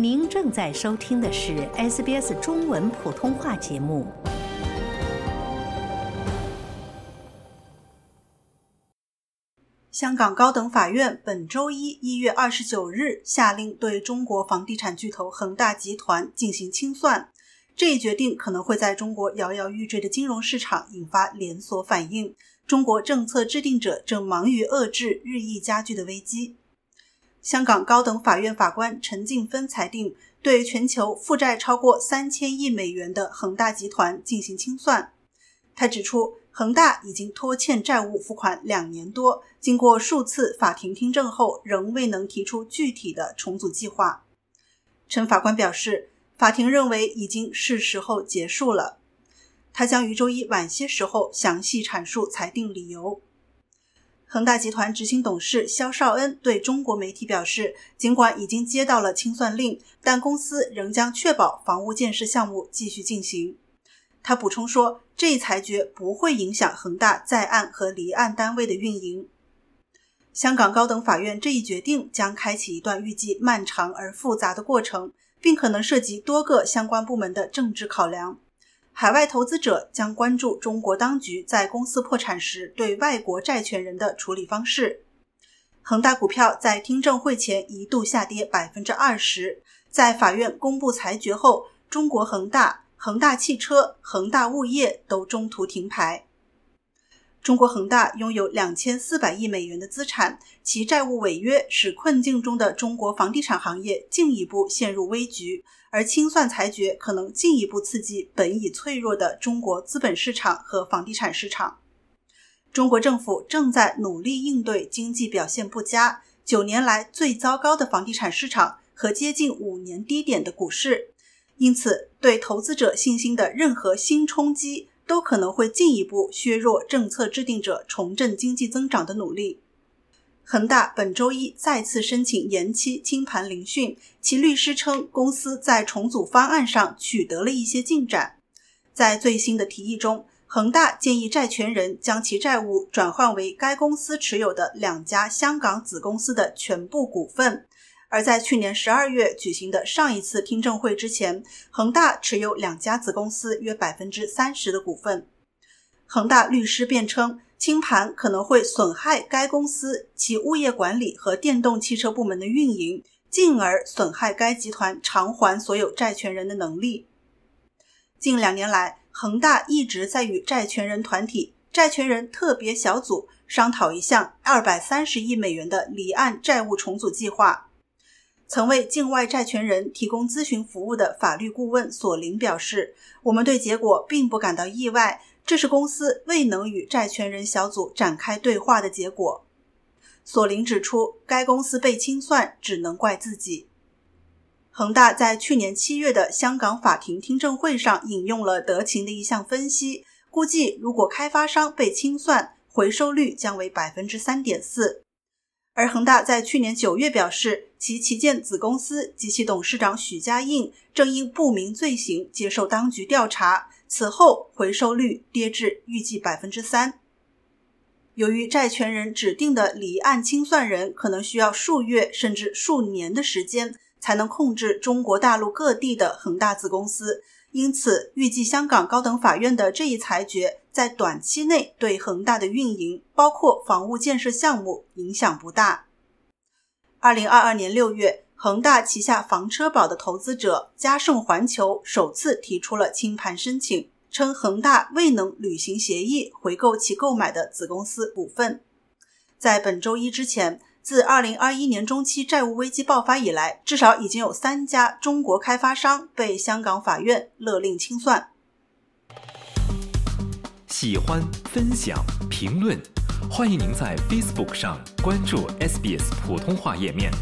您正在收听的是 SBS 中文普通话节目。香港高等法院本周一一月二十九日下令对中国房地产巨头恒大集团进行清算，这一决定可能会在中国摇摇欲坠的金融市场引发连锁反应。中国政策制定者正忙于遏制日益加剧的危机。香港高等法院法官陈静芬裁定，对全球负债超过三千亿美元的恒大集团进行清算。他指出，恒大已经拖欠债务付款两年多，经过数次法庭听证后，仍未能提出具体的重组计划。陈法官表示，法庭认为已经是时候结束了。他将于周一晚些时候详细阐述裁定理由。恒大集团执行董事肖绍恩对中国媒体表示，尽管已经接到了清算令，但公司仍将确保房屋建设项目继续进行。他补充说，这一裁决不会影响恒大在岸和离岸单位的运营。香港高等法院这一决定将开启一段预计漫长而复杂的过程，并可能涉及多个相关部门的政治考量。海外投资者将关注中国当局在公司破产时对外国债权人的处理方式。恒大股票在听证会前一度下跌百分之二十，在法院公布裁决后，中国恒大、恒大汽车、恒大物业都中途停牌。中国恒大拥有两千四百亿美元的资产，其债务违约使困境中的中国房地产行业进一步陷入危局。而清算裁决可能进一步刺激本已脆弱的中国资本市场和房地产市场。中国政府正在努力应对经济表现不佳、九年来最糟糕的房地产市场和接近五年低点的股市，因此对投资者信心的任何新冲击都可能会进一步削弱政策制定者重振经济增长的努力。恒大本周一再次申请延期清盘聆讯，其律师称公司在重组方案上取得了一些进展。在最新的提议中，恒大建议债权人将其债务转换为该公司持有的两家香港子公司的全部股份。而在去年十二月举行的上一次听证会之前，恒大持有两家子公司约百分之三十的股份。恒大律师辩称。清盘可能会损害该公司其物业管理和电动汽车部门的运营，进而损害该集团偿还所有债权人的能力。近两年来，恒大一直在与债权人团体“债权人特别小组”商讨一项二百三十亿美元的离岸债务重组计划。曾为境外债权人提供咨询服务的法律顾问索林表示：“我们对结果并不感到意外。”这是公司未能与债权人小组展开对话的结果。索林指出，该公司被清算只能怪自己。恒大在去年七月的香港法庭听证会上引用了德勤的一项分析，估计如果开发商被清算，回收率将为百分之三点四。而恒大在去年九月表示，其旗舰子公司及其董事长许家印正因不明罪行接受当局调查。此后，回收率跌至预计百分之三。由于债权人指定的离岸清算人可能需要数月甚至数年的时间才能控制中国大陆各地的恒大子公司，因此预计香港高等法院的这一裁决在短期内对恒大的运营，包括房屋建设项目影响不大。二零二二年六月。恒大旗下房车宝的投资者嘉盛环球首次提出了清盘申请，称恒大未能履行协议回购其购买的子公司股份。在本周一之前，自2021年中期债务危机爆发以来，至少已经有三家中国开发商被香港法院勒令清算。喜欢、分享、评论，欢迎您在 Facebook 上关注 SBS 普通话页面。